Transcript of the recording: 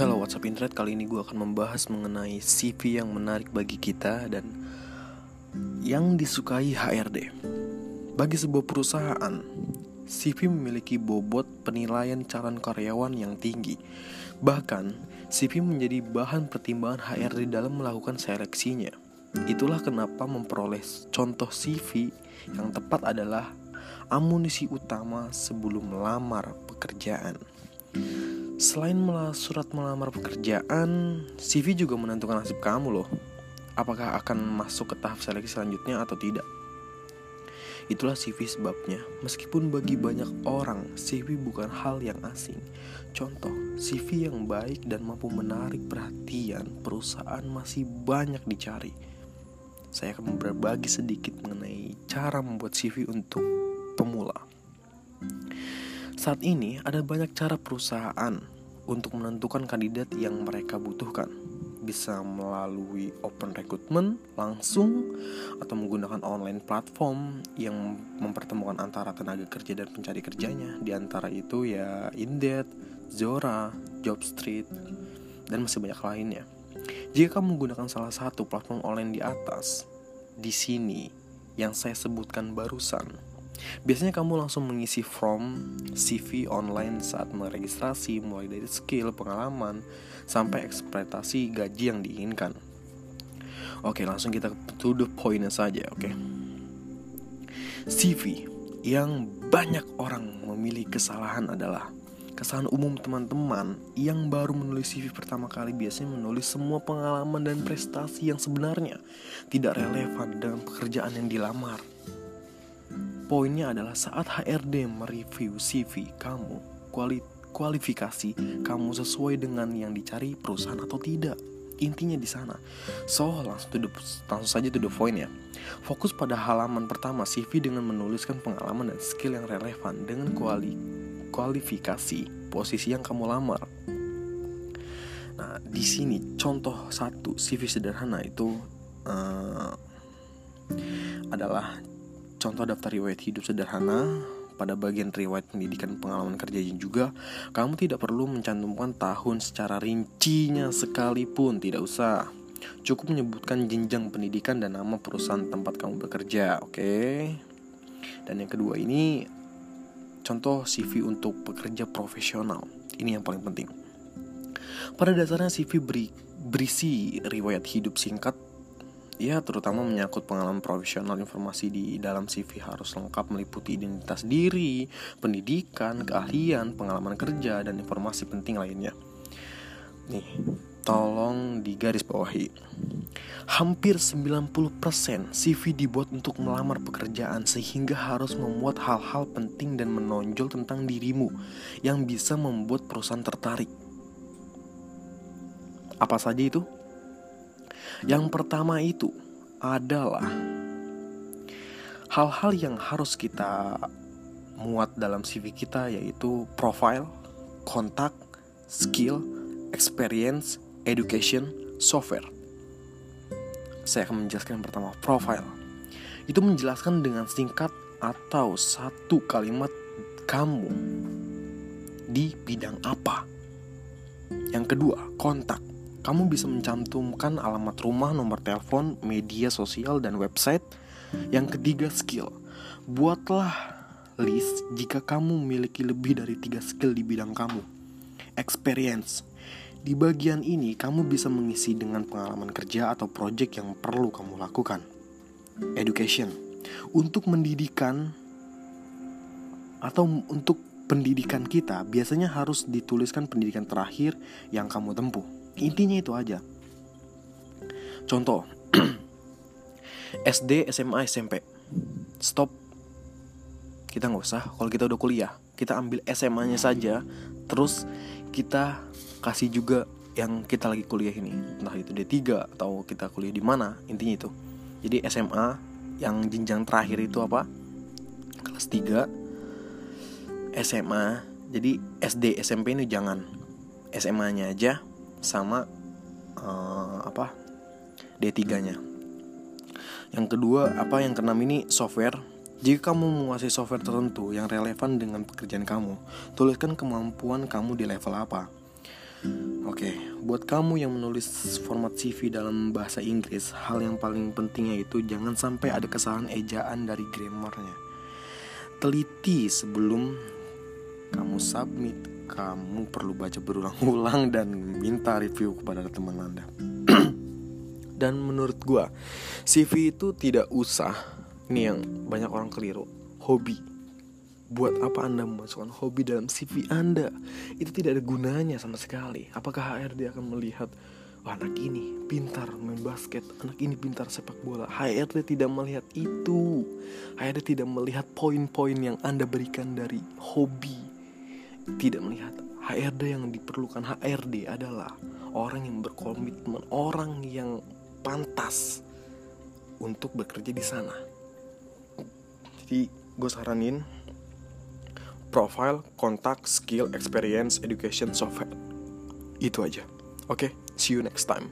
Hello WhatsApp Internet. Kali ini gue akan membahas mengenai CV yang menarik bagi kita Dan yang disukai HRD Bagi sebuah perusahaan CV memiliki bobot penilaian calon karyawan yang tinggi. Bahkan CV menjadi bahan pertimbangan HRD dalam melakukan seleksinya. Itulah kenapa memperoleh contoh CV yang tepat adalah amunisi utama sebelum melamar pekerjaan. Selain surat melamar pekerjaan, CV juga menentukan nasib kamu loh. Apakah akan masuk ke tahap seleksi selanjutnya atau tidak? Itulah CV sebabnya, meskipun bagi banyak orang CV bukan hal yang asing. Contoh, CV yang baik dan mampu menarik perhatian perusahaan masih banyak dicari. Saya akan berbagi sedikit mengenai cara membuat CV untuk pemula. Saat ini ada banyak cara perusahaan untuk menentukan kandidat yang mereka butuhkan. Bisa melalui open recruitment langsung atau menggunakan online platform yang mempertemukan antara tenaga kerja dan pencari kerjanya. Di antara itu ya Indeed, Zora, Jobstreet, dan masih banyak lainnya. Jika kamu menggunakan salah satu platform online di atas, di sini yang saya sebutkan barusan, Biasanya kamu langsung mengisi form CV online saat meregistrasi mulai dari skill, pengalaman, sampai ekspektasi gaji yang diinginkan. Oke, langsung kita to the point saja, oke. CV yang banyak orang memilih kesalahan adalah Kesalahan umum teman-teman yang baru menulis CV pertama kali biasanya menulis semua pengalaman dan prestasi yang sebenarnya tidak relevan dengan pekerjaan yang dilamar. Poinnya adalah saat HRD mereview CV kamu, kuali kualifikasi kamu sesuai dengan yang dicari perusahaan atau tidak. Intinya di sana. So, langsung, to the, langsung saja to the point ya. Fokus pada halaman pertama CV dengan menuliskan pengalaman dan skill yang relevan dengan kuali kualifikasi posisi yang kamu lamar. Nah, di sini contoh satu CV sederhana itu uh, adalah Contoh daftar riwayat hidup sederhana pada bagian riwayat pendidikan pengalaman kerjanya juga, kamu tidak perlu mencantumkan tahun secara rincinya sekalipun, tidak usah. Cukup menyebutkan jenjang pendidikan dan nama perusahaan tempat kamu bekerja, oke? Okay? Dan yang kedua ini contoh CV untuk pekerja profesional. Ini yang paling penting. Pada dasarnya CV beri, berisi riwayat hidup singkat Ya, terutama menyangkut pengalaman profesional informasi di dalam CV harus lengkap meliputi identitas diri, pendidikan, keahlian, pengalaman kerja, dan informasi penting lainnya. Nih, tolong digaris bawahi. Hampir 90% CV dibuat untuk melamar pekerjaan sehingga harus memuat hal-hal penting dan menonjol tentang dirimu yang bisa membuat perusahaan tertarik. Apa saja itu? Yang pertama itu adalah hal-hal yang harus kita muat dalam CV kita yaitu profile, kontak, skill, experience, education, software. Saya akan menjelaskan yang pertama, profile. Itu menjelaskan dengan singkat atau satu kalimat kamu di bidang apa. Yang kedua, kontak kamu bisa mencantumkan alamat rumah, nomor telepon, media sosial, dan website. Yang ketiga, skill. Buatlah list jika kamu memiliki lebih dari tiga skill di bidang kamu. Experience. Di bagian ini, kamu bisa mengisi dengan pengalaman kerja atau project yang perlu kamu lakukan. Education. Untuk mendidikan atau untuk pendidikan kita, biasanya harus dituliskan pendidikan terakhir yang kamu tempuh Intinya itu aja. Contoh, SD, SMA, SMP. Stop. Kita nggak usah. Kalau kita udah kuliah, kita ambil SMA-nya saja. Terus kita kasih juga yang kita lagi kuliah ini. Entah itu D3 atau kita kuliah di mana. Intinya itu. Jadi SMA yang jenjang terakhir itu apa? Kelas 3 SMA. Jadi SD, SMP ini jangan. SMA-nya aja sama uh, apa D3-nya. Yang kedua, apa yang keenam ini software. Jika kamu menguasai software tertentu yang relevan dengan pekerjaan kamu, tuliskan kemampuan kamu di level apa. Oke, buat kamu yang menulis format CV dalam bahasa Inggris, hal yang paling pentingnya itu jangan sampai ada kesalahan ejaan dari grammarnya. Teliti sebelum kamu submit, kamu perlu baca berulang-ulang dan minta review kepada teman Anda. dan menurut gua, CV itu tidak usah, ini yang banyak orang keliru, hobi Buat apa Anda memasukkan hobi dalam CV Anda? Itu tidak ada gunanya sama sekali. Apakah HRD akan melihat oh, anak ini pintar main basket, anak ini pintar sepak bola. HRD tidak melihat itu. HRD tidak melihat poin-poin yang Anda berikan dari hobi. Tidak melihat HRD yang diperlukan HRD adalah orang yang berkomitmen, orang yang pantas untuk bekerja di sana. Jadi gue saranin profile, kontak, skill, experience, education, software. Itu aja. Oke, okay? see you next time.